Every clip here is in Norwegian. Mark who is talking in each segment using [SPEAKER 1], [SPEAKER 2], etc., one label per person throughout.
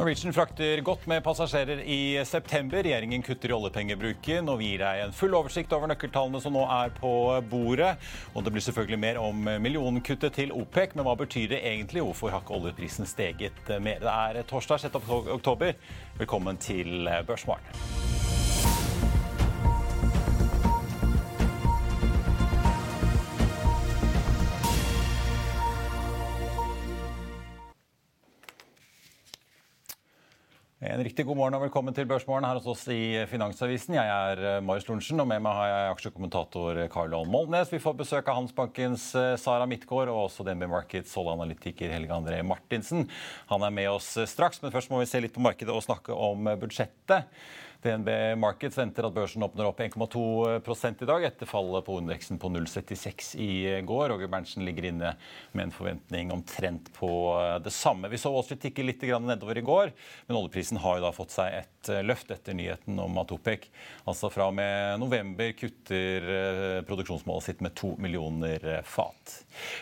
[SPEAKER 1] Norwegian frakter godt med passasjerer i september. Regjeringen kutter i oljepengebruken og gir deg en full oversikt over nøkkeltallene som nå er på bordet. Og det blir selvfølgelig mer om millionkuttet til OPEC, men hva betyr det egentlig? Hvorfor har ikke oljeprisen steget mer? Det er torsdag 6. oktober. Velkommen til Børsmorgen. En riktig god morgen og velkommen til Børsmorgen her hos oss i Finansavisen. Jeg er eh, Marius Lorentzen, og med meg har jeg aksjekommentator Karl Johan Molnes. Vi får besøk av Handelsbankens eh, Sara Midtgaard og også DNB Markets analytiker Helge André Martinsen. Han er med oss eh, straks, men først må vi se litt på markedet og snakke om budsjettet. DNB Markets venter at børsen åpner opp 1,2 i dag, etter fallet på indeksen på 0,76 i går. Roger Berntsen ligger inne med en forventning omtrent på det samme. Vi så Wall Street tikke litt nedover i går, men oljeprisen har jo da fått seg et løft etter nyheten om at OPEC altså fra og med november kutter eh, produksjonsmålet sitt med to millioner fat.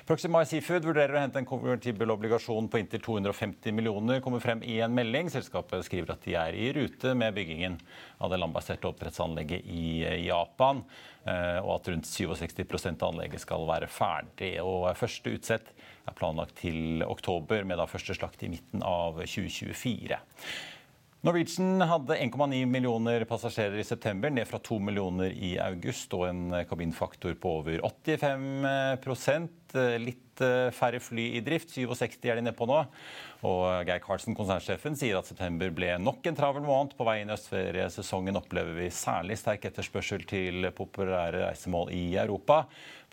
[SPEAKER 1] Proximar Seafood vurderer å hente en konvertibel obligasjon på inntil 250 millioner, kommer frem i en melding. Selskapet skriver at de er i rute med byggingen av det landbaserte oppdrettsanlegget i Japan. Eh, og at rundt 67% av anlegget skal være ferdig. Og første utsett er planlagt til oktober, med da første slakt i midten av 2024. Norwegian hadde 1,9 millioner passasjerer i september, ned fra 2 millioner i august, og en kabinfaktor på over 85 Litt eh, færre fly i drift, 67 er de nede på nå. Og Geir Karlsen, konsernsjefen, sier at september ble nok en travel måned. På vei inn i østferiesesongen opplever vi særlig sterk etterspørsel til populære reisemål i Europa.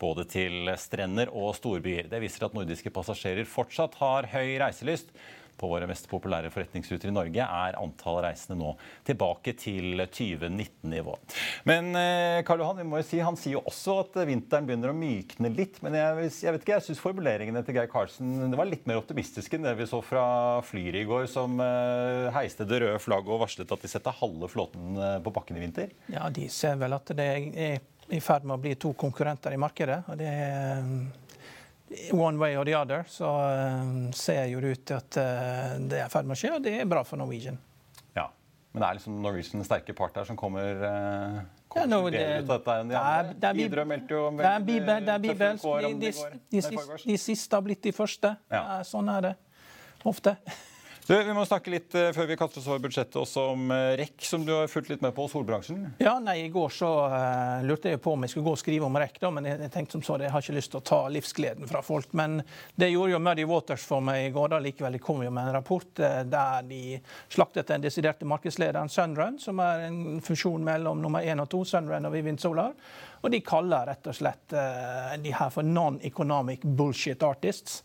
[SPEAKER 1] Både til strender og storbyer. Det viser at nordiske passasjerer fortsatt har høy reiselyst på våre mest populære forretningsruter i Norge, er antall reisende nå tilbake til 2019-nivå. Men eh, Karl Johan, vi må jo si, han sier jo også at vinteren begynner å mykne litt. Men jeg, jeg vet ikke, jeg syns formuleringene til Geir Karlsen det var litt mer optimistiske enn det vi så fra Flyr i går, som eh, heiste det røde flagget og varslet at de setter halve flåten eh, på bakken i vinter.
[SPEAKER 2] Ja, de ser vel at det er i ferd med å bli to konkurrenter i markedet. og det er one way or the other, så uh, ser jo det ut til at uh, det er i ferd med å skje, og det er bra for Norwegian.
[SPEAKER 1] Ja, Men det er liksom Norwegian sterke part der som kommer uh,
[SPEAKER 2] ja, no, det, det, er, det er Widerøe meldte jo om er Bibel. De, de, de, de, siste har blitt de første. Ja. Sånn er det ofte.
[SPEAKER 1] Du, vi må snakke litt uh, før vi kaster oss over budsjettet også om uh, REC, som du har fulgt litt med på, solbransjen.
[SPEAKER 2] Ja, nei, I går så uh, lurte jeg på om jeg skulle gå og skrive om REC, da, men jeg, tenkte som så, jeg har ikke lyst til å ta livsgleden fra folk. Men det gjorde jo Muddy Waters for meg i går. da likevel. De kom jo med en rapport der de slaktet den desiderte markedslederen Sunrun, som er en fusjon mellom nummer én og to, Sunrun og Vivind Solar. Og de kaller rett og slett de her for non-economic bullshit artists.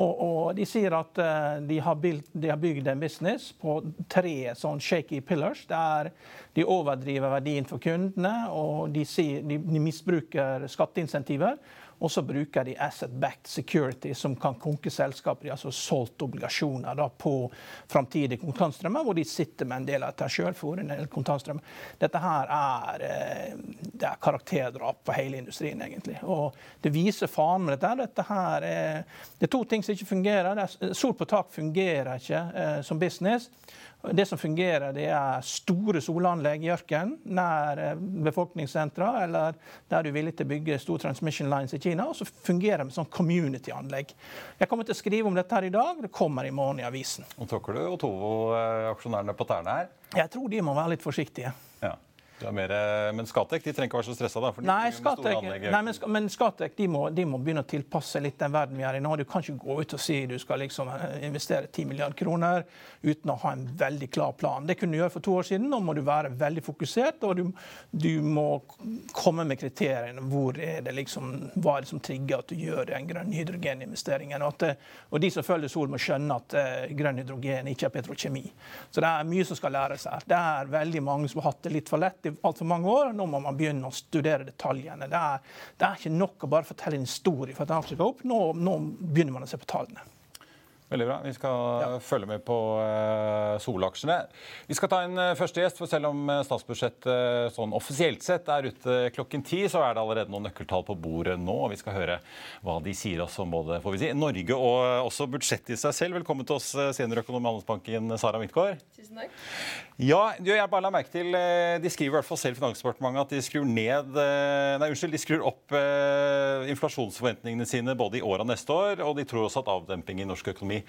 [SPEAKER 2] Og, og, De sier at uh, de, har bygd, de, har bygd, en business på tre sånn shaky pillars. Der de overdriver verdien for kundene, og de, sier, de, de misbruker skatteinsentiver. Og så bruker de asset-backed security, som kan konke selskaper. De har altså solgt obligasjoner da, på framtidige kontantstrømmer, hvor de sitter med en del av dette sjøl. Dette her er, eh, det er karakterdrap for hele industrien, egentlig. Og det viser faren med dette. dette her er, det er to ting som ikke fungerer. Sol på tak fungerer ikke eh, som business. Det som fungerer, det er store solanlegg i ørkenen nær eh, befolkningssentra, eller der du er villig til å bygge store transmission lines i Kina. Og så fungerer det med sånn community-anlegg. Jeg kommer til å skrive om dette her i dag. Det kommer i morgen i avisen.
[SPEAKER 1] Og Tråkker du Otovo-aksjonærene på tærne her?
[SPEAKER 2] Jeg tror de må være litt forsiktige.
[SPEAKER 1] Ja. Mer, men Skatek de trenger ikke være så stressa?
[SPEAKER 2] Nei, Skatek, nei, men, men Skatek de må, de må, begynne å tilpasse litt den verden vi er i nå. Du kan ikke gå ut og si du skal liksom eh, investere 10 milliarder kroner uten å ha en veldig klar plan. Det kunne du gjøre for to år siden. Nå må du være veldig fokusert, og du, du må komme med kriteriene. Hvor er det liksom, Hva er det som trigger at du gjør den grønne hydrogeninvesteringen? Og, at, og de som følger Sol, må skjønne at uh, grønn hydrogen ikke er petrokjemi. Så det er mye som skal læres her. Det er veldig mange som har hatt det litt for lett i altfor mange år. Nå må man begynne å studere detaljene. Det er, det er ikke nok å bare fortelle en historie for at Afrika skal opp. Nå, nå begynner man å se på tallene.
[SPEAKER 1] Veldig bra. Vi skal ja. følge med på uh, solaksjene. Vi skal ta en uh, første gjest, for selv om uh, statsbudsjettet sånn offisielt sett er ute klokken ti, så er det allerede noen nøkkeltall på bordet nå. og Vi skal høre hva de sier oss om både får vi si, Norge og også budsjettet i seg selv. Velkommen til oss, seniorøkonom i Handelsbanken, Sara Midtgaard.
[SPEAKER 3] Tusen takk.
[SPEAKER 1] Ja, jeg bare la merke til, De skriver i hvert fall selv Finansdepartementet at de skrur ned, nei, unnskyld, de skrur opp inflasjonsforventningene sine både i år og neste år, og de tror også at avdemping i norsk økonomi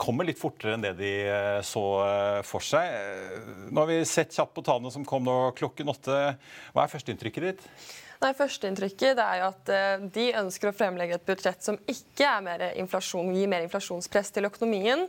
[SPEAKER 1] kommer litt fortere enn det de eh, så eh, for seg. Eh, nå har vi sett kjapt på tallene som kom nå klokken åtte. Hva er førsteinntrykket ditt?
[SPEAKER 3] Nei, Førsteinntrykket er jo at de ønsker å fremlegge et budsjett som ikke er mer gir mer inflasjonspress til økonomien.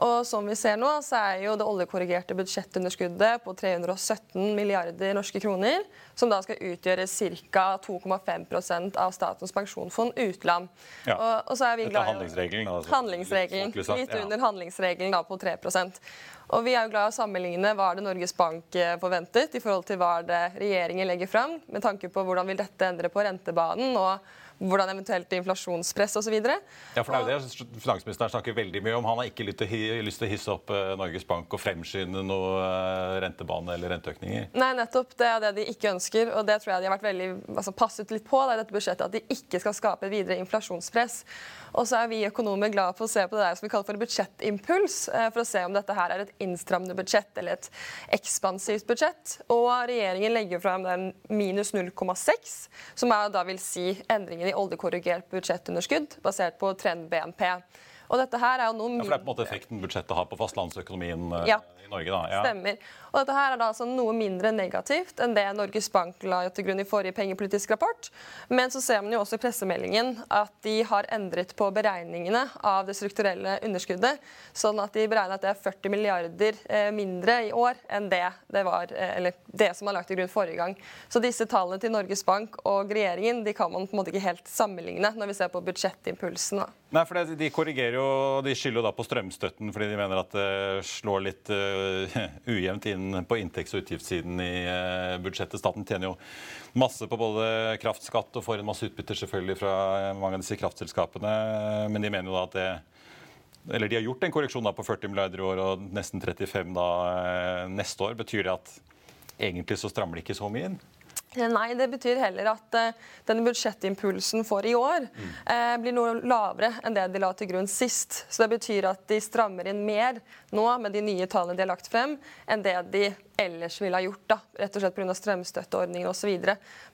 [SPEAKER 3] Og som vi ser nå, så er jo det oljekorrigerte budsjettunderskuddet på 317 milliarder norske kroner, som da skal utgjøre ca. 2,5% av Statens pensjonsfond utland.
[SPEAKER 1] Ja.
[SPEAKER 3] Og, og, så er vi glad
[SPEAKER 1] i handlingsregelen.
[SPEAKER 3] Altså. Handlingsregelen. Litt under handlingsregelen da på 3 og vi er jo glad i å sammenligne hva er det Norges Bank eh, forventet i forhold til hva er det regjeringen legger fram, med tanke på hvordan vil dette endre på rentebanen. og hvordan eventuelt inflasjonspress osv.
[SPEAKER 1] Ja, for det er jo det finansministeren snakker veldig mye om. Han har ikke lyst til å hisse opp eh, Norges Bank og fremskynde noe eh, rentebane eller renteøkninger?
[SPEAKER 3] Nei, nettopp. Det er det de ikke ønsker. Og det tror jeg de har vært veldig altså, passet litt på i dette budsjettet. At de ikke skal skape videre inflasjonspress. Og så er vi økonomer glade for å se på det der som vi kaller for budsjettimpuls, eh, for å se om dette her er et innstrammende budsjett eller et ekspansivt budsjett. Og regjeringen legger frem den minus 0,6, som er, da vil si endringen i oljekorrigert budsjettunderskudd basert på trend-BNP. Og dette her er jo noe...
[SPEAKER 1] Ja, for Det er på en måte effekten budsjettet har på fastlandsøkonomien eh,
[SPEAKER 3] ja.
[SPEAKER 1] i Norge? da?
[SPEAKER 3] Ja. Stemmer. Og dette her er da altså noe mindre negativt enn det Norges Bank la til grunn i forrige pengepolitisk rapport. Men så ser man jo også i pressemeldingen at de har endret på beregningene av det strukturelle underskuddet, sånn at de beregner at det er 40 milliarder eh, mindre i år enn det det var, eh, eller det som var lagt til grunn forrige gang. Så disse tallene til Norges Bank og regjeringen de kan man på en måte ikke helt sammenligne når vi ser på budsjettimpulsen. Da.
[SPEAKER 1] Nei, for De korrigerer jo, de skylder jo da på strømstøtten fordi de mener at det slår litt uh, ujevnt inn på inntekts- og utgiftssiden i uh, budsjettet. Staten tjener jo masse på både kraftskatt og får en masse utbytter selvfølgelig fra mange av disse kraftselskapene. Men de mener jo da at det eller De har gjort en korreksjon da på 40 milliarder i år og nesten 35 da eh, neste år. Betyr det at egentlig så strammer de ikke så mye inn?
[SPEAKER 3] Nei, det betyr heller at uh, denne budsjettimpulsen for i år uh, blir noe lavere enn det de la til grunn sist. Så det betyr at de strammer inn mer nå med de nye tallene de har lagt frem, enn det de ellers ville ha gjort, da, rett og slett pga. strømstøtteordningen osv.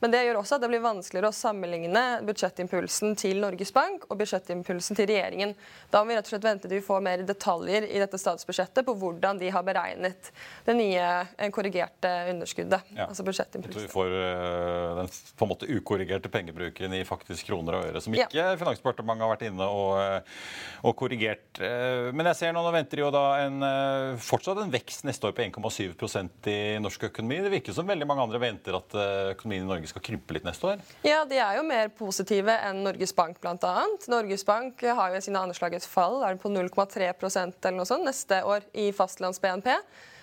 [SPEAKER 3] Men det gjør også at det blir vanskeligere å sammenligne budsjettimpulsen til Norges Bank og budsjettimpulsen til regjeringen. Da må vi rett og slett vente til vi får mer detaljer i dette statsbudsjettet på hvordan de har beregnet det nye eh, korrigerte underskuddet.
[SPEAKER 1] Ja.
[SPEAKER 3] altså budsjettimpulsen.
[SPEAKER 1] Uh, den på en måte ukorrigerte pengebruken i faktisk kroner og øre, som ikke ja. Finansdepartementet har vært inne og, eh, og korrigert. Uh, men jeg ser nå, nå venter jo da en, fortsatt en vekst neste år på 1,7% i norsk økonomi. Det virker som veldig mange andre venter at eh, økonomien i Norge skal krympe litt neste år?
[SPEAKER 3] Ja, de er jo mer positive enn Norges Bank bl.a. Norges Bank har jo i sine anslag et fall er det på 0,3% eller noe sånt neste år i fastlands-BNP.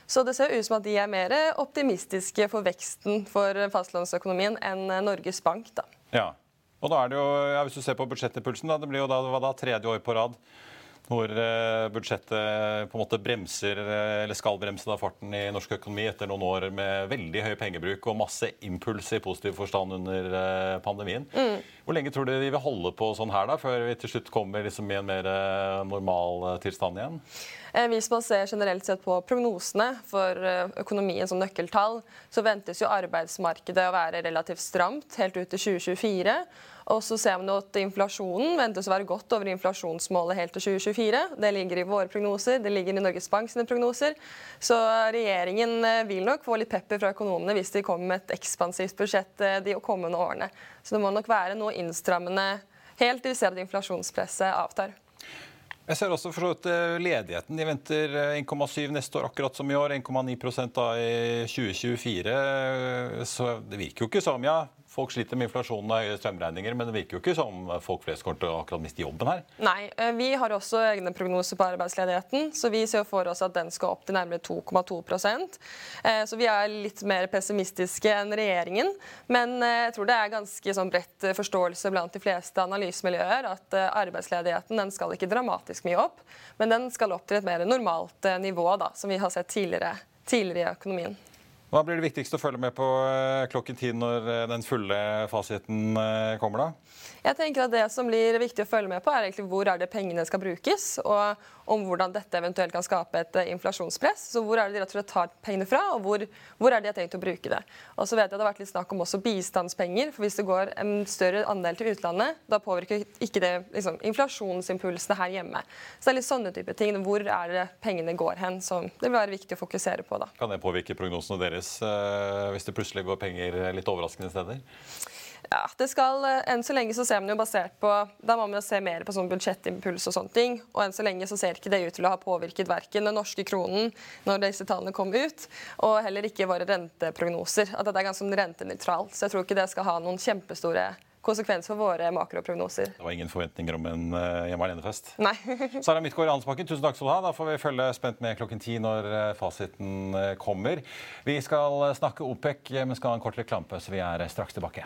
[SPEAKER 3] Så det ser ut som at de er mer optimistiske for veksten for fastlandsøkonomien enn Norges Bank. da.
[SPEAKER 1] Ja, og da er det jo, ja, Hvis du ser på budsjettimpulsen, da, det blir jo da, da tredje år på rad hvor eh, budsjettet på en måte bremser, eh, eller skal bremse da farten i norsk økonomi etter noen år med veldig høy pengebruk og masse impuls i positiv forstand under eh, pandemien. Mm. Hvor lenge tror du de vil holde på sånn her, da, før vi til slutt kommer liksom i en mer normal tilstand igjen?
[SPEAKER 3] Hvis man ser generelt sett på prognosene for økonomien som nøkkeltall, så ventes jo arbeidsmarkedet å være relativt stramt helt ut til 2024. Og så ser man at inflasjonen ventes å være godt over inflasjonsmålet helt til 2024. Det ligger i våre prognoser, det ligger i Norges Bank sine prognoser. Så regjeringen eh, vil nok få litt pepper fra økonomene hvis de kommer med et ekspansivt budsjett de kommende årene. Så det må nok være noe innstrammende helt til vi ser at inflasjonspresset avtar.
[SPEAKER 1] Jeg ser også for eh, ledigheten. De venter 1,7 eh, neste år, akkurat som i år. 1,9 da i 2024. Så det virker jo ikke som ja, Folk sliter med inflasjonen og høye strømregninger, men det virker jo ikke som folk flest kommer til å akkurat miste jobben her.
[SPEAKER 3] Nei, eh, vi har også egne prognoser på arbeidsledigheten, så vi ser for oss at den skal opp til nærmere 2,2 eh, Så vi er litt mer pessimistiske enn regjeringen. Men eh, jeg tror det er ganske sånn bredt forståelse blant de fleste analysemiljøer at arbeidsledigheten den skal ikke dramatisk mye opp, men den skal opp til et mer normalt nivå, da, som vi har sett tidligere, tidligere i økonomien.
[SPEAKER 1] Hva blir det viktigste å følge med på eh, klokken ti når eh, den fulle fasiten eh, kommer? da?
[SPEAKER 3] Jeg tenker at Det som blir viktig å følge med på, er egentlig hvor er det pengene skal brukes, og om hvordan dette eventuelt kan skape et inflasjonspress. Så Hvor er det de rett og slett tar pengene fra, og hvor, hvor er de har tenkt å bruke det. Og så vet jeg Det har vært litt snakk om også bistandspenger. for Hvis det går en større andel til utlandet, da påvirker ikke det liksom, inflasjonsimpulsene her hjemme. Så det er litt sånne type ting. Hvor er det pengene går hen, som det vil være viktig å fokusere på. da.
[SPEAKER 1] Kan det påvirke prognosene deres hvis det plutselig går penger litt overraskende steder?
[SPEAKER 3] Ja, det skal, eh, Enn så lenge så ser man jo basert på Da må man jo se mer på sånn budsjettimpuls og sånne ting. Og enn så lenge så ser ikke det ut til å ha påvirket verken den norske kronen når disse tallene kom ut, og heller ikke våre renteprognoser. At dette er ganske sånn rentenøytralt. Så jeg tror ikke det skal ha noen kjempestore konsekvenser for våre makroprognoser.
[SPEAKER 1] Det var ingen forventninger om en uh, hjemme alene-fest?
[SPEAKER 3] Nei.
[SPEAKER 1] Sara Midtgaard Ansbakken, tusen takk skal du ha. Da får vi følge spent med klokken ti når uh, fasiten uh, kommer. Vi skal snakke OPEC, men skal ha en kort reklamepause. Vi er straks tilbake.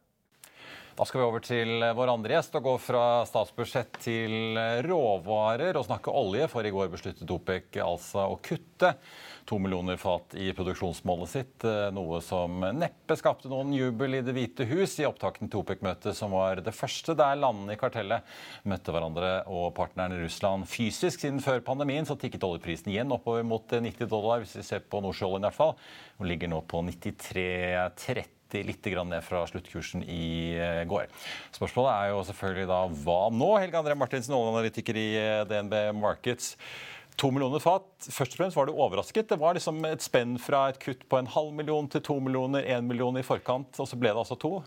[SPEAKER 1] Da skal vi over til vår andre gjest og gå fra statsbudsjett til råvarer og snakke olje. For i går besluttet OPEC altså å kutte to millioner fat i produksjonsmålet sitt. Noe som neppe skapte noen jubel i Det hvite hus i opptakten til OPEC-møtet, som var det første der landene i kartellet møtte hverandre og partneren Russland fysisk. Siden før pandemien så tikket oljeprisen igjen oppover mot 90 dollar, hvis vi ser på nordsjøoljen i hvert fall. Den ligger nå på 93,30 litt ned fra sluttkursen i eh, går. Spørsmålet er jo selvfølgelig da hva nå? Helge André Martinsen, oljeanalytiker i eh, DNB Markets. To millioner fat. Først og fremst var du overrasket. Det var liksom et spenn fra et kutt på en halv million til to millioner, én million i forkant, og så ble det altså to?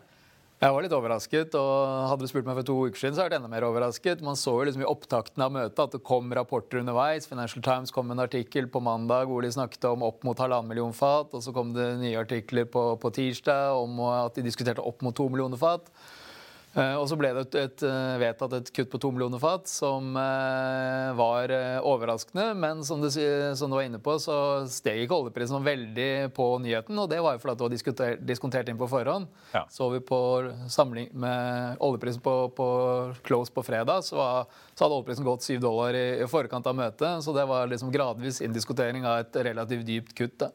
[SPEAKER 4] Jeg var litt overrasket, og hadde du spurt meg for to uker siden, så hadde jeg vært enda mer overrasket. Man så jo liksom i opptakten av møtet at det kom rapporter underveis. Financial Times kom med en artikkel på mandag hvor de snakket om opp mot halvannen million fat. Og så kom det nye artikler på, på tirsdag om at de diskuterte opp mot to millioner fat. Eh, og så ble det et, et, eh, vedtatt et kutt på to millioner fat, som eh, var overraskende. Men som du, som du, var inne på, så steg ikke oljeprisen veldig på nyheten. Og det var jo fordi det var diskutert, diskontert inn på forhånd. Ja. Så vi på samling med oljeprisen på, på close på fredag, så, var, så, hadde oljeprisen gått syv dollar i, i, forkant av møtet. Så det var liksom gradvis inndiskutering av et relativt dypt kutt. da.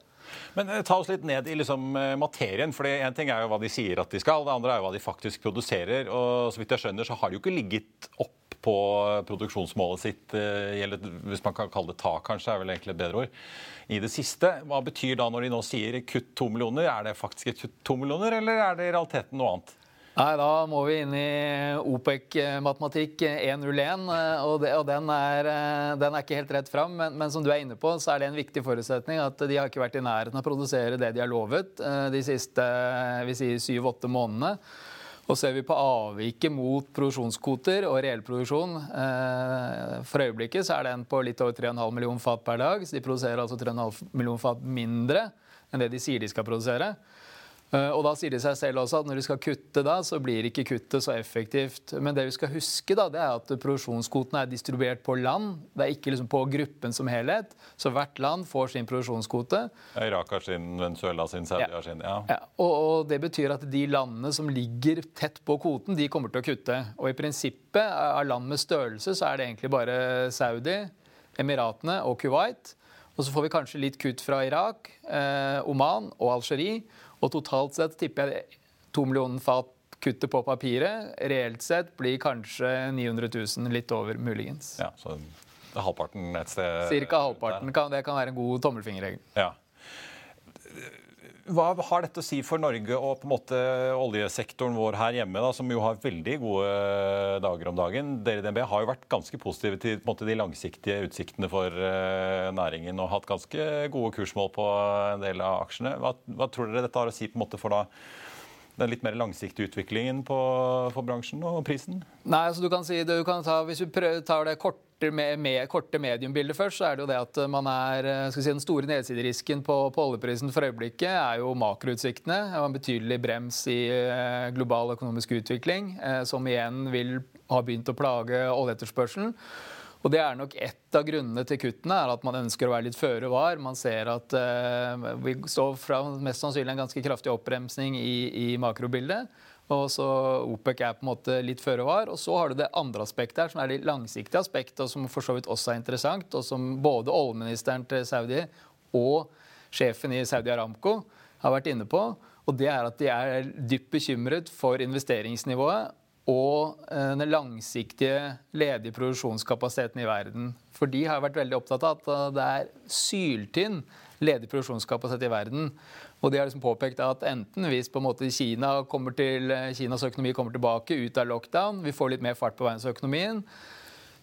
[SPEAKER 1] Men eh, ta oss litt ned i liksom, eh, materien. for En ting er jo hva de sier at de skal, det andre er jo hva de faktisk produserer. og så vidt jeg skjønner, så har de jo ikke ligget opp på produksjonsmålet sitt, eh, eller hvis man kan kalle det tak, kanskje, er vel egentlig et bedre ord, i det siste. Hva betyr da når de nå sier kutt to millioner? Er det faktisk et kutt to millioner, eller er det i realiteten noe annet?
[SPEAKER 4] Nei, Da må vi inn i OPEC-matematikk 101. og, det, og den, er, den, er, ikke helt rett fram. Men, men, som du er inne på, så er det en viktig forutsetning at de har ikke vært i nærheten av å produsere det de har lovet eh, de siste syv-åtte månedene. Og ser vi på avviket mot produksjonskvoter og reell produksjon eh, For øyeblikket så er den på litt over 3,5 millioner fat per dag. Så de produserer altså 3,5 millioner fat mindre enn det de sier de skal produsere. Eh, og da sier de seg selv også at når de skal kutte da, så blir ikke kuttet så effektivt. Men det vi skal huske, da, det er at produksjonskvotene er distribuert på land. Det er ikke liksom på gruppen som helhet. Så hvert land får sin produksjonskvote.
[SPEAKER 1] Irak har sin, Venezuela sin, Saudi har sin. Ja.
[SPEAKER 4] Ja, og, og det betyr at de landene som ligger tett på kvoten, de kommer til å kutte. Og i prinsippet av land med størrelse så er det egentlig bare Saudi, Emiratene og Kuwait. Og så får vi kanskje litt kutt fra Irak, eh, Oman og Algerie. Og totalt sett tipper jeg to millioner fat kuttet på papiret. Reelt sett blir kanskje 900 000, litt over muligens.
[SPEAKER 1] ja, så halvparten et sted.
[SPEAKER 4] Cirka halvparten. Kan, det kan være en god tommelfingerregel.
[SPEAKER 1] Ja. Hva har dette å si for Norge og på en måte oljesektoren vår her hjemme, da, som jo har veldig gode dager om dagen? Dere i DNB har jo vært ganske positive til måte, de langsiktige utsiktene for uh, næringen og hatt ganske gode kursmål på en del av aksjene. Hva, hva tror dere dette har å si på en måte for da, den litt mer langsiktige utviklingen på, for bransjen og prisen?
[SPEAKER 4] Nei, altså du kan si, du kan ta, Hvis du prøver, tar det korte, med, med, korte mediumbildet først, så er det jo det at man er, skal si, den store nedsiderisken på, på oljeprisen for øyeblikket er jo makroutsiktene. Det var en betydelig brems i eh, global økonomisk utvikling, eh, som igjen vil ha begynt å plage oljeetterspørselen. Og det er nok Et av grunnene til kuttene er at man ønsker å være litt føre var. Man ser at eh, vi står fra mest sannsynlig en ganske kraftig oppbremsning i, i makrobildet. Og så OPEC er på en måte litt føre var. Og så har du det andre aspektet her, som er det langsiktige aspektet, og som for så vidt også er interessant, og som både oljeministeren til Saudi og sjefen i Saudi Aramco har vært inne på. Og det er at de er dypt bekymret for investeringsnivået og eh, den langsiktige ledige produksjonskapasiteten i verden. For de har vært veldig opptatt av at eh, det er syltynn ledig produksjonskapasitet i verden. Og de har liksom påpekt at enten hvis på en måte Kina til, eh, Kinas økonomi kommer tilbake ut av lockdown, vi får litt mer fart på verdensøkonomien,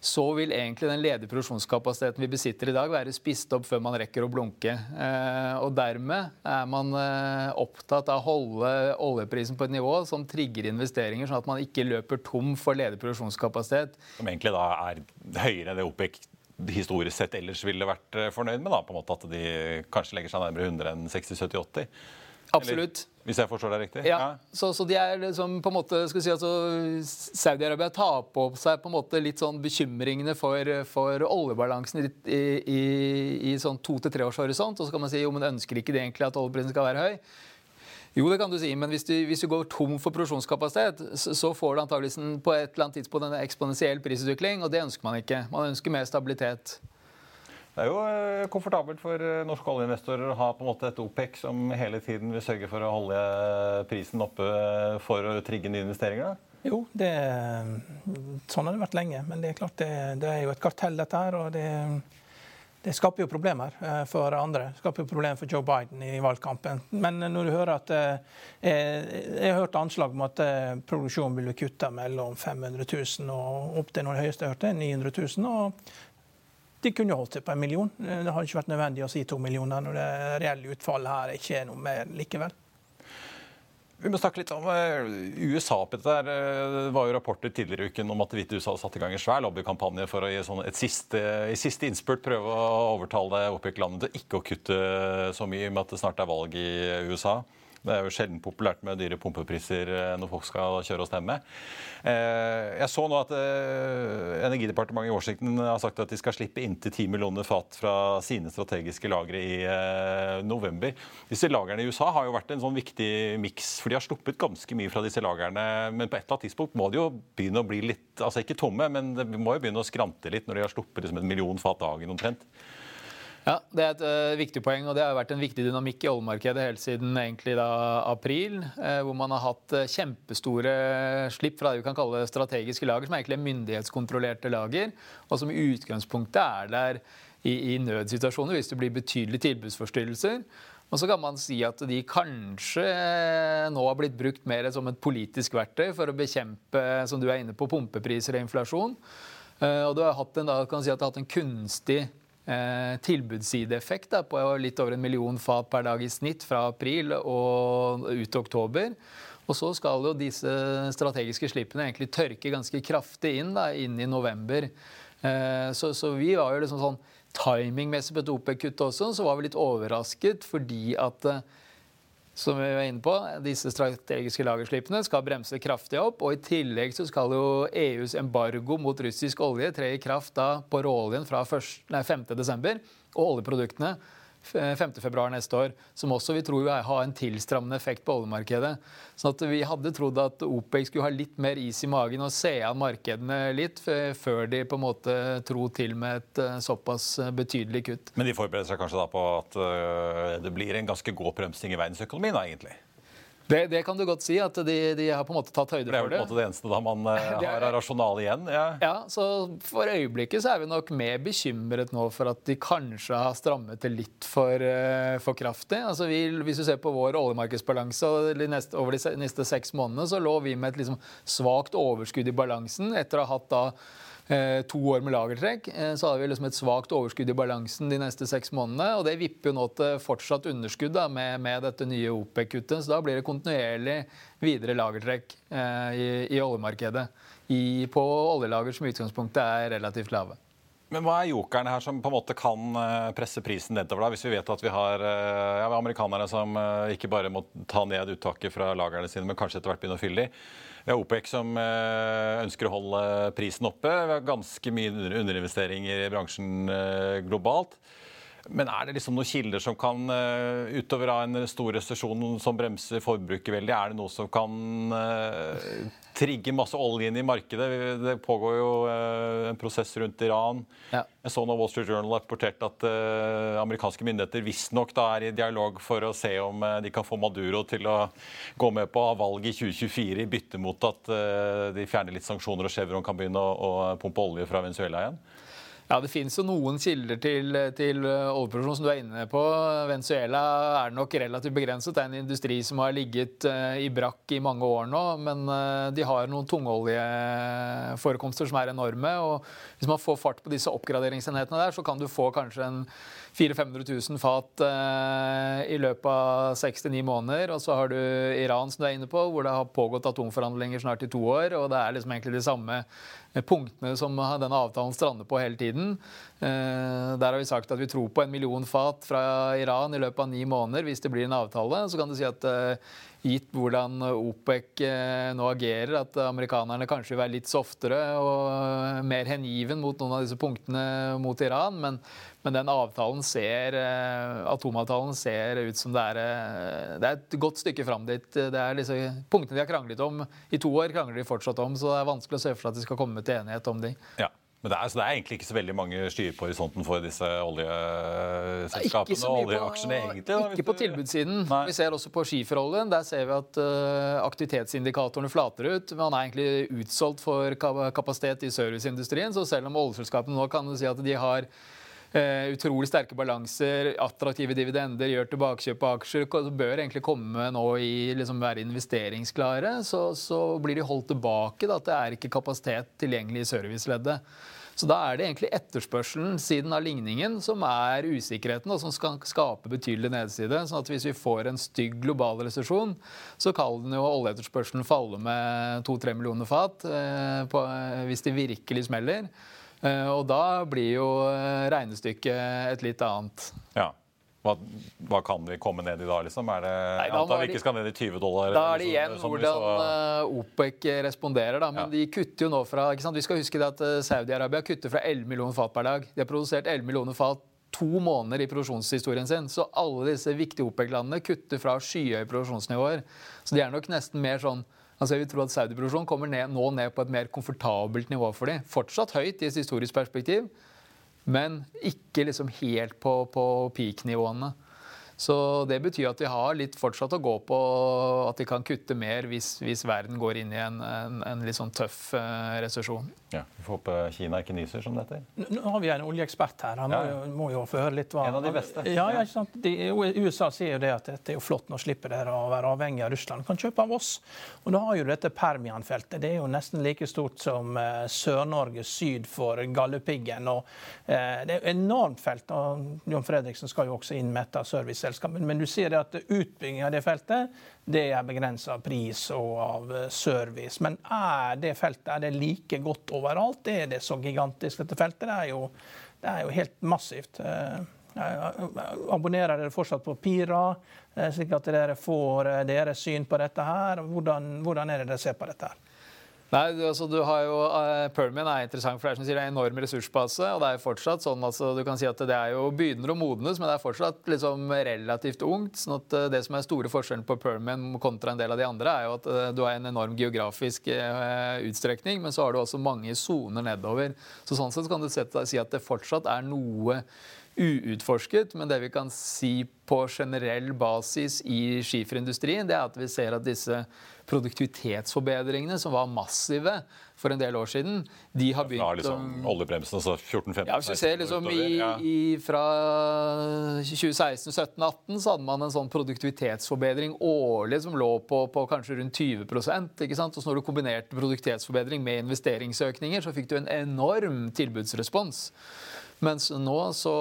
[SPEAKER 4] så vil egentlig den ledige produksjonskapasiteten vi besitter i dag, være spist opp før man rekker å blunke. Eh, og dermed er man eh, opptatt av å holde oljeprisen på et nivå som trigger investeringer, sånn at man ikke løper tom for ledig produksjonskapasitet.
[SPEAKER 1] Som egentlig da er høyere enn det OPEC historisk sett ellers ville vært eh, fornøyd med? da, på en måte At de kanskje legger seg nærmere 100 enn 60-70-80?
[SPEAKER 4] Absolutt.
[SPEAKER 1] Eller, hvis jeg forstår deg riktig?
[SPEAKER 4] Ja, Så, så, de er liksom på en måte, skal si altså, Saudi-Arabia tar på seg på en måte litt sånn bekymringene for, for oljebalansen i, i, i sånn to til tre års horisont. Og så kan man si jo, men ønsker ikke de egentlig at oljeprisen skal være høy? Jo, det kan du si, men hvis du, hvis du går tom for produksjonskapasitet, så, så får du antakeligvis på et eller annet tidspunkt en eksponentiell prisutvikling, og det ønsker man ikke. Man ønsker mer stabilitet.
[SPEAKER 1] Det er jo eh, komfortabelt for eh, norske oljeinvestorer å ha på en måte et OPEC som hele tiden vil sørge for å holde prisen oppe for å trigge nye investeringer?
[SPEAKER 2] Jo, det, sånn har det vært lenge. Men det er klart det, det er jo et kartell, dette her. og det, det skaper jo problemer eh, for andre. Det skaper jo problemer for Joe Biden i valgkampen. Men når du hører at Jeg har hørt anslag om at produksjonen ville kutte mellom 500 000 og opp til noen høyeste jeg hørte, 900 000. og de kunne holdt seg på en million. Det har ikke vært nødvendig å si to millioner når det reelle utfallet her ikke er noe mer likevel.
[SPEAKER 1] Vi må snakke litt om uh, USA. Peter. Det var jo rapporter tidligere i uken om at hvite USA hadde satt i gang en svær lobbykampanje for å i sånn et siste, i siste innspurt prøve å overtale OPEC-landet til ikke å kutte så mye, med at det snart er valg i USA. Det er jo sjelden populært med dyre pumpepriser når folk skal kjøre og stemme. Jeg så nå at Energidepartementet i Washington har sagt at de skal slippe inntil 10 millioner fat fra sine strategiske lagre i november. Disse lagrene i USA har jo vært en sånn viktig miks, for de har sluppet ganske mye fra disse lagrene. Men på et eller annet tidspunkt må de jo begynne å bli litt Altså ikke tomme, men det må jo begynne å skrante litt når de har sluppet liksom en million fat dagen omtrent.
[SPEAKER 4] Ja, Det er et uh, viktig poeng, og det har vært en viktig dynamikk i oljemarkedet helt siden egentlig da april, uh, hvor man har hatt uh, kjempestore slipp fra det vi kan kalle strategiske lager, som er egentlig er myndighetskontrollerte lager, og som i utgangspunktet er der i, i nødsituasjoner hvis det blir betydelige tilbudsforstyrrelser. Og så kan man si at de kanskje nå har blitt brukt mer som et politisk verktøy for å bekjempe som du er inne på, pumpepriser og inflasjon. Og du har hatt en, da, kan si at du har hatt en kunstig tilbudssideeffekt da, på litt over en million fat per dag i snitt fra april og ut til oktober. Og så skal jo disse strategiske slippene egentlig tørke ganske kraftig inn da, inn i november. Eh, så, så, vi var jo liksom sånn timingmessig på et OPEC-kutt også, så var vi litt overrasket fordi at eh, som vi var inne på, disse strategiske lagerslippene skal bremse kraftig opp. og I tillegg så skal jo EUs embargo mot russisk olje tre i kraft da på råoljen fra 5.12. Og oljeproduktene 5.2 neste år, som også vi tror vil ha en tilstrammende effekt på oljemarkedet. Sånn at Vi hadde trodd at OPEC skulle ha litt mer is i magen og se an markedene litt, før de på en måte tro til med et eh, såpass eh, betydelig kutt.
[SPEAKER 1] Men de forbereder seg kanskje da på at eh, det blir en ganske god oppbremsing i verdensøkonomien, egentlig?
[SPEAKER 4] Det, det, kan du godt si, at de, de, har på en måte tatt høyde for det.
[SPEAKER 1] Det er jo på en måte det eneste da man uh, har av rasjonale igjen. Ja.
[SPEAKER 4] ja. så For øyeblikket så er vi nok mer bekymret nå for at de kanskje har strammet det litt for, uh, for kraftig. Altså vi, hvis du ser på vår oljemarkedsbalanse over de neste seks månedene, så lå vi med et liksom svakt overskudd i balansen etter å ha hatt da Eh, to år med lagertrekk, eh, så hadde vi liksom et svakt overskudd i balansen de neste seks månedene. og Det vipper jo nå til fortsatt underskudd da, med, med, dette nye OPEC-kuttet. Så da blir det kontinuerlig videre lagertrekk eh, i, i, oljemarkedet i, på oljelager som i utgangspunktet er relativt lave.
[SPEAKER 1] Men Hva er jokerne her som på en måte kan eh, presse prisen nedover? da, Hvis vi vet at vi har ja, amerikanere som ikke bare må ta ned uttaket fra lagrene sine, men kanskje etter hvert begynne å fylle de. Vi har OPEC som eh, ønsker å holde prisen oppe. Vi har ganske mye underinvesteringer i bransjen eh, globalt. Men er det liksom noen kilder som kan, uh, utover av en stor resesjon som bremser forbruket veldig, er det noe som kan uh, trigge masse olje inn i markedet? Det pågår jo uh, en prosess rundt Iran. Ja. Jeg så nå Wall Street Journal rapporterte at amerikanske myndigheter visstnok er i dialog for å se om de kan få Maduro til å gå med på valg i 2024 i bytte mot at de fjerner litt sanksjoner og Chevron kan begynne å, å pumpe olje fra Venezuela igjen.
[SPEAKER 4] Ja, Det finnes jo noen kilder til, til overproduksjon, som du er inne på. Venezuela er nok relativt begrenset. Det er en industri som har ligget uh, i brakk i mange år nå. Men uh, de har noen tungoljeforekomster som er enorme. og Hvis man får fart på disse oppgraderingsenhetene der, så kan du få kanskje en 400 000-500 000 fat uh, i løpet av 6-9 måneder. Og så har du Iran, som du er inne på, hvor det har pågått atomforhandlinger snart i to år. Og det er liksom egentlig de samme punktene som denne avtalen strander på hele tiden. Uh, der har vi sagt at vi tror på en million fat fra Iran i løpet av ni måneder hvis det blir en avtale. Så kan du si at gitt hvordan OPEC nå agerer, at amerikanerne kanskje vil være litt softere og mer hengiven mot noen av disse punktene mot Iran. Men, men den avtalen ser, eh, atomavtalen ser ut som det er, eh, det er et godt stykke fram dit. Det er disse punktene de har kranglet om i to år, krangler de fortsatt om. Så det er vanskelig å se for seg at de skal komme til enighet om de.
[SPEAKER 1] Ja. Men det er, det er, egentlig ikke så veldig mange skyer på horisonten for disse oljeselskapene og oljeaksjene? egentlig. Da,
[SPEAKER 4] ikke på tilbudssiden. Nei. Vi ser også på skiferoljen. Der ser vi at uh, aktivitetsindikatorene flater ut. Man er egentlig utsolgt for kapasitet i serviceindustrien. Så selv om oljeselskapene nå kan si at de har Uh, utrolig sterke balanser, attraktive dividender, gjør tilbakekjøp på aksjer. bør egentlig komme nå i liksom være investeringsklare. Så, så, blir de holdt tilbake. Da, at det er ikke kapasitet tilgjengelig i serviceleddet. Så da er det egentlig etterspørselen siden av ligningen som er usikkerheten, og som skal skape betydelig nedside. sånn at hvis vi får en stygg global resesjon, så kan jo oljeetterspørselen falle med 2-3 millioner fat uh, på, uh, hvis det virkelig smeller. Eh, og da blir jo eh, regnestykket et litt annet.
[SPEAKER 1] Ja. Hva, hva, kan vi komme ned i da, liksom? Er det, Nei, da antar vi ikke skal ned i 20 dollar?
[SPEAKER 4] Da er det igjen sånn, hvordan så... Eh, OPEC responderer. da, Men ja. de kutter jo nå fra ikke sant? Vi skal huske det at Saudi-Arabia kutter fra 11 millioner fat per dag. De har produsert 11 millioner fat to måneder i produksjonshistorien sin. Så alle disse viktige OPEC-landene kutter fra skyhøye produksjonsnivåer. Så de er nok nesten mer sånn Altså jeg vil tro at Saudi-produksjonen kommer ned, nå ned på et mer komfortabelt nivå for dem. Fortsatt høyt i et historisk perspektiv, men ikke liksom helt på, på peak-nivåene. Så det betyr at de har litt fortsatt å gå på at de kan kutte mer hvis, hvis verden går inn i en, en, en litt sånn tøff eh, resesjon.
[SPEAKER 1] Ja, Vi får håpe Kina ikke nyser, som dette.
[SPEAKER 2] Nå har vi en oljeekspert her. Han ja. må, jo, må jo få høre litt hva
[SPEAKER 1] En av de beste.
[SPEAKER 2] Ja, ja, ikke sant? De, USA sier jo det at dette er jo flott, nå slipper dere å være avhengig av Russland. Kan kjøpe av oss. Og da har jo dette Permian-feltet. Det er jo nesten like stort som uh, Sør-Norge syd for Galdhøpiggen. Og uh, det er et enormt felt. og John Fredriksen skal jo også inn med et av service selskapene. Men du sier det at utbygging av det feltet det er begrensa pris og av eh, service. Men er det feltet er det like godt overalt? Er det så gigantisk, dette feltet? Det er jo, det er jo helt massivt. Eh, Abonnerer dere fortsatt på Pira, slik at dere får deres syn på dette her? Hvordan, hvordan er det dere ser på dette? her?
[SPEAKER 4] Nei, altså du har jo, uh, Permian er interessant, for det er som sier, det er en enorm ressursbase. og det er fortsatt sånn, altså du kan si at Det er jo begynner å modnes, men det er fortsatt liksom relativt ungt. sånn at uh, Det som er store forskjellen på Permian kontra en del av de andre, er jo at uh, du har en enorm geografisk utstrekning, men så har du også mange soner nedover. Så Sånn sett kan du si at det fortsatt er noe uutforsket, men det vi kan si på generell basis i skiferindustrien, det er at vi ser at disse produktivitetsforbedringene, som var massive for en del år siden, de har begynt
[SPEAKER 1] Fra liksom oljebremsen, altså 14-15
[SPEAKER 4] Ja, Hvis du ser liksom i, i, fra 2016, 17, 18 så hadde man en sånn produktivitetsforbedring årlig som lå på, på kanskje rundt 20% ikke sant? Og så når du kombinerte produktivitetsforbedring med investeringsøkninger, så fikk du en enorm tilbudsrespons. Mens nå så,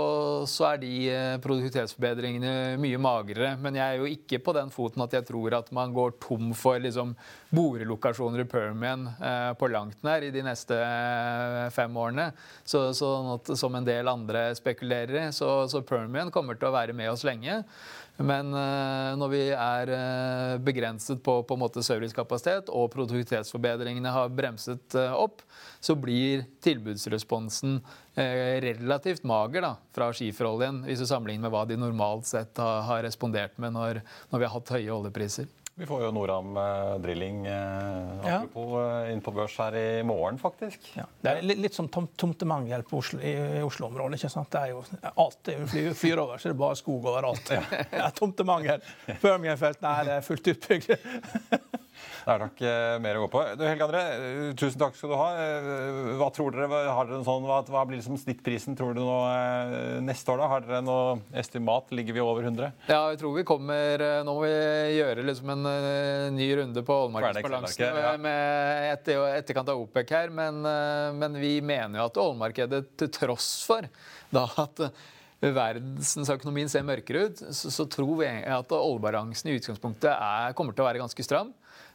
[SPEAKER 4] så, er de eh, produktivitetsforbedringene mye magrere. Men jeg er jo ikke på den foten at jeg tror at man går tom for liksom, borelokasjoner i Permian eh, på langt nær i de neste eh, fem årene. Så, så at, som en del andre spekulerer i. Så, så Permian kommer til å være med oss lenge. Men eh, når vi er eh, begrenset på, på servicekapasitet og produktivitetsforbedringene har bremset uh, opp, så blir tilbudsresponsen relativt mager da, fra skiferoljen, hvis du sammenligner med hva de normalt sett har, har respondert med når, når vi har hatt høye oljepriser.
[SPEAKER 1] Vi får jo Noram eh, Drilling eh, apropos, eh, inn på børs her i morgen, faktisk. Ja.
[SPEAKER 2] Det er litt, litt som tom, tomtemangel på Oslo, i, Oslo-området. ikke sant? Det er jo, alt er flyr, flyr over, så det er bare skog overalt. Ja. ja tomtemangel. Permian-feltene er fullt utbygd.
[SPEAKER 1] Det er nok eh, mer å gå på. Du, Helge André, eh, tusen takk skal du ha. Eh, hva tror dere, har dere sånn, hva, hva, blir liksom snittprisen tror du nå neste år? da? Har dere noe estimat? Ligger vi over 100?
[SPEAKER 4] Ja, jeg tror vi kommer Nå må vi gjøre liksom en ny runde på ålmarkedsbalansen ja. med etter, etterkant av OPEC her. Men, men vi mener jo at ålmarkedet, til tross for da at verdensøkonomien ser mørkere ut, så, så tror vi at oljebalansen i utgangspunktet er, kommer til å være ganske stram.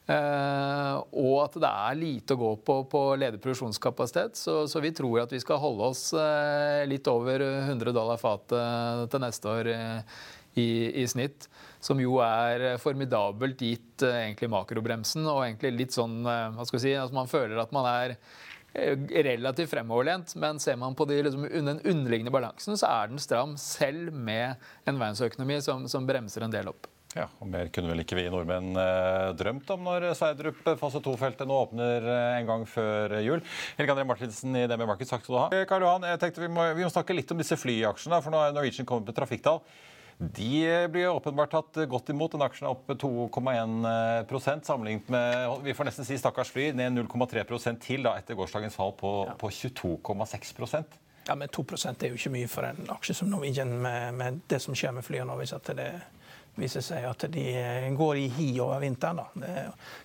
[SPEAKER 4] Uh, og at det er lite å gå på på ledig produksjonskapasitet. Så, så, vi tror at vi skal holde oss uh, litt over 100 dollar fatet til neste år uh, i, i, snitt. Som jo er formidabelt gitt egentlig makrobremsen. Og egentlig litt sånn hva skal vi si, altså Man føler at man er relativt fremoverlent, men ser man på de, liksom, den underliggende balansen, så er den stram, selv med en verdensøkonomi som, som bremser en del opp.
[SPEAKER 1] Ja, og Mer kunne vel ikke vi nordmenn eh, drømt om når Sverdrup fase 2-feltet nå åpner eh, en gang før jul. Helge André Martinsen i DB Markets, takk skal du ha. Eh, Karl Johan, jeg tenkte vi må, vi må snakke litt om disse flyaksjene, for nå har Norwegian kommet med trafikktall. De blir åpenbart tatt godt imot. Den aksjen er opp 2,1% sammenlignet med vi får nesten si stakkars fly, ned 0,3% til da, etter gårsdagens fall på, ja. på 22,6%
[SPEAKER 2] Ja, men 2% er jo ikke mye for en aksje som Norwegian med, med det som skjer med flyene nå. Hvis at det viser seg at de eh, går i hi over vinteren. Da.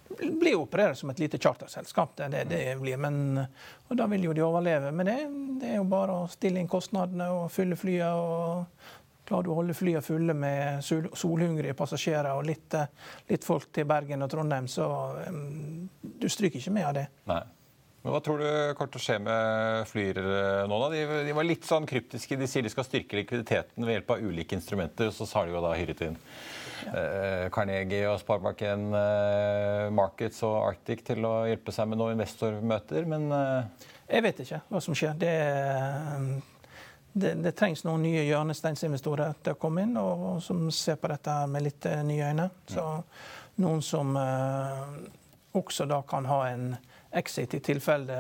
[SPEAKER 2] Det blir operert som et lite charterselskap, det, det, det blir, men, og da vil jo de overleve. Men det, det, er jo bare å stille inn kostnadene og fylle flyene. og Klarer du å holde flyene fulle med solhungrige passasjerer og litt, eh, litt, folk til Bergen og Trondheim, så um, du stryker ikke med av det.
[SPEAKER 1] Nei. Men Hva tror du kommer til å skje med Flyr eh, nå? da? De, de, var litt sånn kryptiske. De sier de skal styrke likviditeten ved hjelp av ulike instrumenter. Så har de jo da hyret inn ja. eh, Carnegie og Sparebanken eh, Markets og Arctic til å hjelpe seg med noen investormøter, men eh...
[SPEAKER 2] Jeg vet ikke hva som skjer. Det, det, det trengs noen nye hjørnesteinsinvestorer til å komme inn, og, og, som ser på dette med litt eh, nye øyne. Så noen som eh, også da kan ha en exit i tilfelle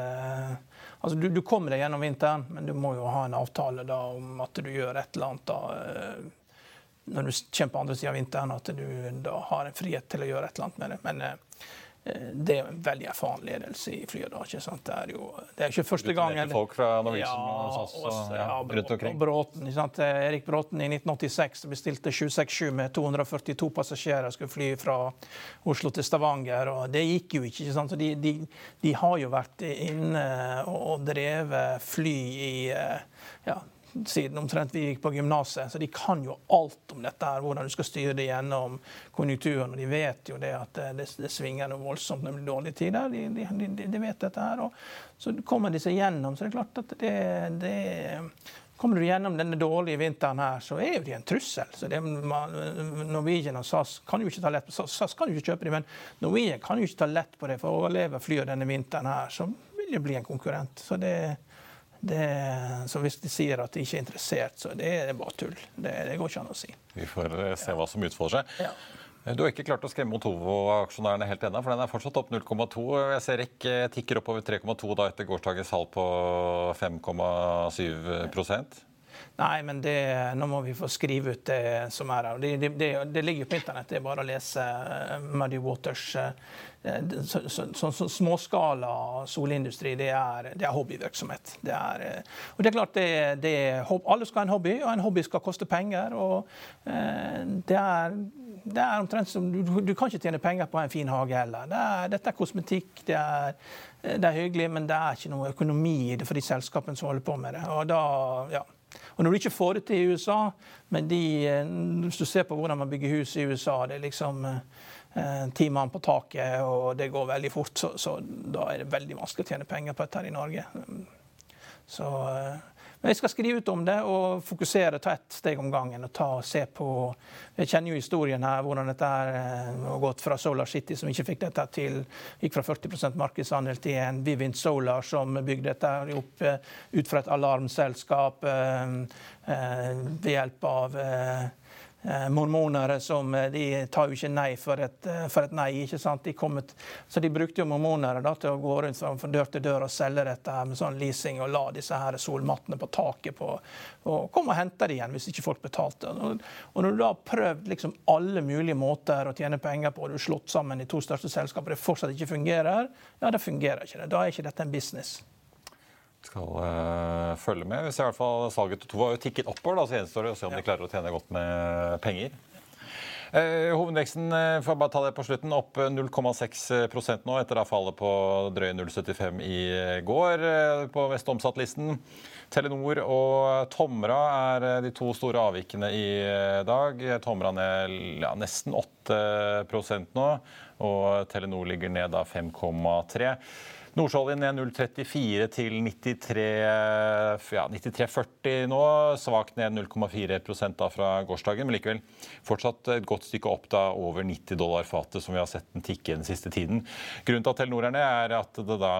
[SPEAKER 2] altså du, du, kommer deg gjennom vinteren, men du må jo ha en avtale da om at du gjør et eller annet da, eh, når du kommer på andre sida av vinteren, at du da har en frihet til å gjøre et eller annet med det. Men eh, Eh, det er en veldig erfaren ledelse i flyet. da, ikke sant? Det er jo det er ikke første gangen
[SPEAKER 1] folk fra Norwegian ja, og SAS og, ja, rundt omkring.
[SPEAKER 2] Bråten, ikke sant? Erik Bråten i 1986 bestilte 767 med 242 passasjerer skulle fly fra Oslo til Stavanger. og Det gikk jo ikke. ikke sant? De, de, de, har jo vært inne og drevet fly i ja, siden omtrent vi gikk på gymnaset. Så de kan jo alt om dette, her, hvordan du skal styre det gjennom konjunkturen. Og de vet jo det at det, det svinger noe voldsomt når det blir dårlige tider. De, de, de, de, vet dette her. Og så kommer de seg gjennom. Så det er klart at det, det Kommer du gjennom denne dårlige vinteren her, så er jo de en trussel. Så det, Norwegian og SAS kan jo ikke ta lett på SAS kan jo ikke kjøpe dem, men Norwegian kan jo ikke ta lett på det. For å overleve flyet denne vinteren her, så vil det bli en konkurrent. Så det, det, så hvis de sier at de ikke er interessert, så det er bare tull. Det, det går ikke an å si.
[SPEAKER 1] Vi får eh, se hva som utfolder seg. Ja. Du har ikke klart å skremme Otovo-aksjonærene helt ennå, for den er fortsatt opp 0,2. Jeg ser ikke tikker oppover 3,2 da etter gårsdagens salg på 5,7
[SPEAKER 2] Nei, men det, nå må vi få skrive ut det som er her. Det, det, det ligger på internett. Det er bare å lese eh, Muddy Waters. Eh, så, så, så, så småskala solindustri, det er, det er hobbyvirksomhet. Det er, eh, og det er klart det, Alle skal ha en hobby, og en hobby skal koste penger. og det er det er omtrent som, du, du, kan ikke tjene penger på en fin hage heller. Det er, dette er kosmetikk, det er, det er, hyggelig, men det er ikke noe økonomi i det for de selskapene som holder på med det. Og da, ja, og når du ikke får det til i USA, men de, eh, hvis du ser på hvordan man bygger hus i USA, det er liksom eh, ti mann på taket, og det går veldig fort, så, så, da er det veldig vanskelig å tjene penger på dette her i Norge. Så eh, men jeg skal skrive ut om det og fokusere, ta ett steg om gangen. og ta, og se på, Jeg kjenner jo historien her, hvordan dette eh, har gått fra Solar City, som ikke fikk dette til, gikk fra 40% markedsandel til en Vivint Solar, som bygde dette opp eh, ut fra et alarmselskap eh, ved hjelp av mormonere som eh, de tar jo ikke nei for et, eh, for et nei. ikke sant? De kommet, så de brukte jo mormonere da, til å gå rundt fra dør til dør og selge dette her med sånn leasing og la disse her solmattene på taket på, og kom og hente det igjen hvis ikke folk betalte. Og, når du da har prøvd liksom alle mulige måter å tjene penger på, og du har slått sammen de to største selskapene, det fortsatt ikke fungerer, ja, da fungerer ikke det. Da er ikke dette en business
[SPEAKER 1] skal uh, følge med. Vi ser i hvert fall Salget til to har jo tikket oppover, da, så gjenstår det å se om de klarer å tjene godt med penger. Uh, hovedveksten uh, får bare ta det på slutten, opp 0,6% nå etter da fallet på drøye 0,75 i går på mest Omsatt-listen. Telenor og Tomra er de to store avvikene i dag. Tomra ned ja, nesten 8% nå, og Telenor ligger ned da 5,3 Nordsjøoljen ned 0,34 til 93,40 ja, 93 nå. Svakt ned 0,4 da fra gårsdagen, men likevel fortsatt et godt stykke opp da over 90 dollar fatet, som vi har sett den tikke den siste tiden. Grunnen til at Telenor er ned, er at det da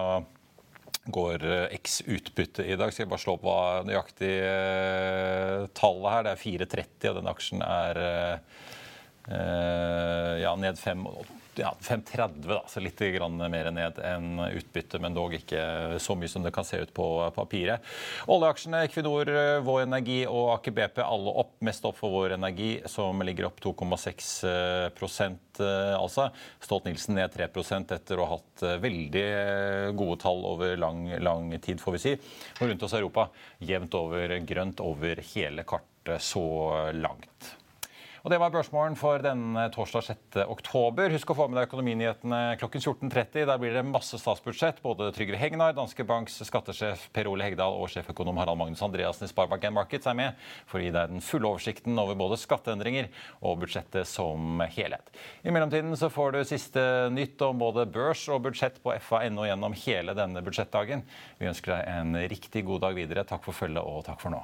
[SPEAKER 1] går eh, X utbytte i dag. Skal jeg bare slå opp hva nøyaktig uh, tallet her. Det er 4,30, og den aksjen er uh, ja, ned 5 ja, 5,30, da, så litt mer ned enn utbytte, men dog ikke så mye som det kan se ut på papiret. Oljeaksjene Equinor, Vår Energi og Aker BP alle opp. Mest opp for Vår Energi, som ligger opp 2,6% eh, altså. Stolt-Nielsen ned 3 etter å ha hatt eh, veldig eh, gode tall over lang, lang tid, får vi si. Og rundt oss i Europa jevnt over grønt over hele kartet så langt. Og Det var børsmålen for denne torsdag 6. oktober. Husk å få med deg økonominyhetene klokken 14.30. Der blir det masse statsbudsjett. Både Trygve Hegnar, Danske Banks skattesjef Per Ole Hegdal og sjeføkonom Harald Magnus Andreassen i Sparebank Markets er med for å gi deg den fulle oversikten over både skatteendringer og budsjettet som helhet. I mellomtiden så får du siste nytt om både børs og budsjett på fa.no gjennom hele denne budsjettdagen. Vi ønsker deg en riktig god dag videre. Takk for følget og takk for nå.